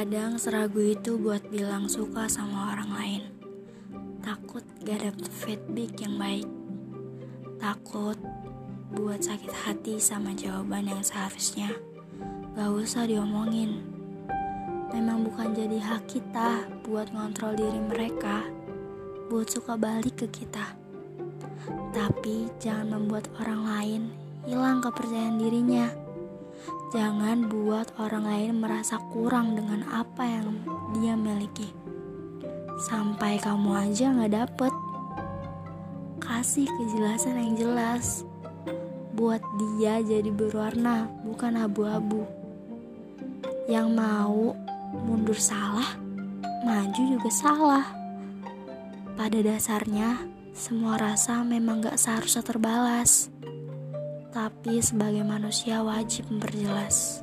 Kadang seragu itu buat bilang suka sama orang lain. Takut gak dapet feedback yang baik. Takut buat sakit hati sama jawaban yang seharusnya gak usah diomongin. Memang bukan jadi hak kita buat ngontrol diri mereka, buat suka balik ke kita. Tapi jangan membuat orang lain hilang kepercayaan dirinya. Jangan buat orang lain merasa kurang dengan apa yang dia miliki. Sampai kamu aja gak dapet. Kasih kejelasan yang jelas. Buat dia jadi berwarna, bukan abu-abu. Yang mau mundur salah, maju juga salah. Pada dasarnya, semua rasa memang gak seharusnya terbalas tapi sebagai manusia wajib memperjelas.